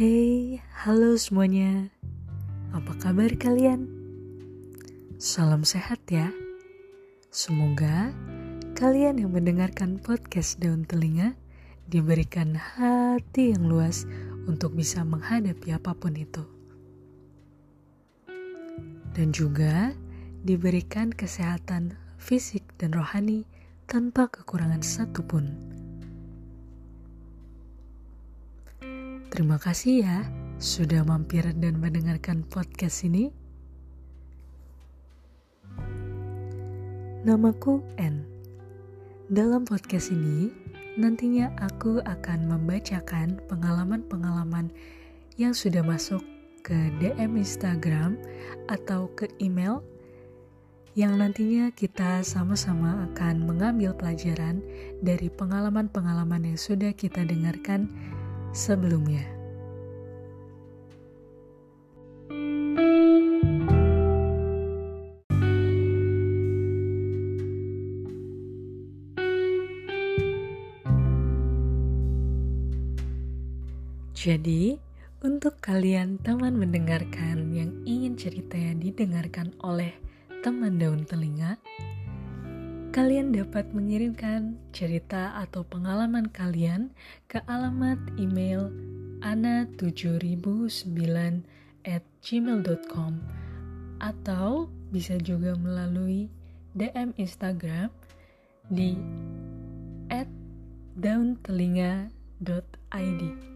Hey, halo semuanya. Apa kabar kalian? Salam sehat ya. Semoga kalian yang mendengarkan podcast Daun Telinga diberikan hati yang luas untuk bisa menghadapi apa pun itu. Dan juga diberikan kesehatan fisik dan rohani tanpa kekurangan satupun. Terima kasih ya sudah mampir dan mendengarkan podcast ini. Namaku N. Dalam podcast ini, nantinya aku akan membacakan pengalaman-pengalaman yang sudah masuk ke DM Instagram atau ke email yang nantinya kita sama-sama akan mengambil pelajaran dari pengalaman-pengalaman yang sudah kita dengarkan sebelumnya. Jadi, untuk kalian teman mendengarkan yang ingin ceritanya didengarkan oleh teman daun telinga, kalian dapat mengirimkan cerita atau pengalaman kalian ke alamat email ana7009 at gmail.com atau bisa juga melalui DM Instagram di at dauntelinga.id.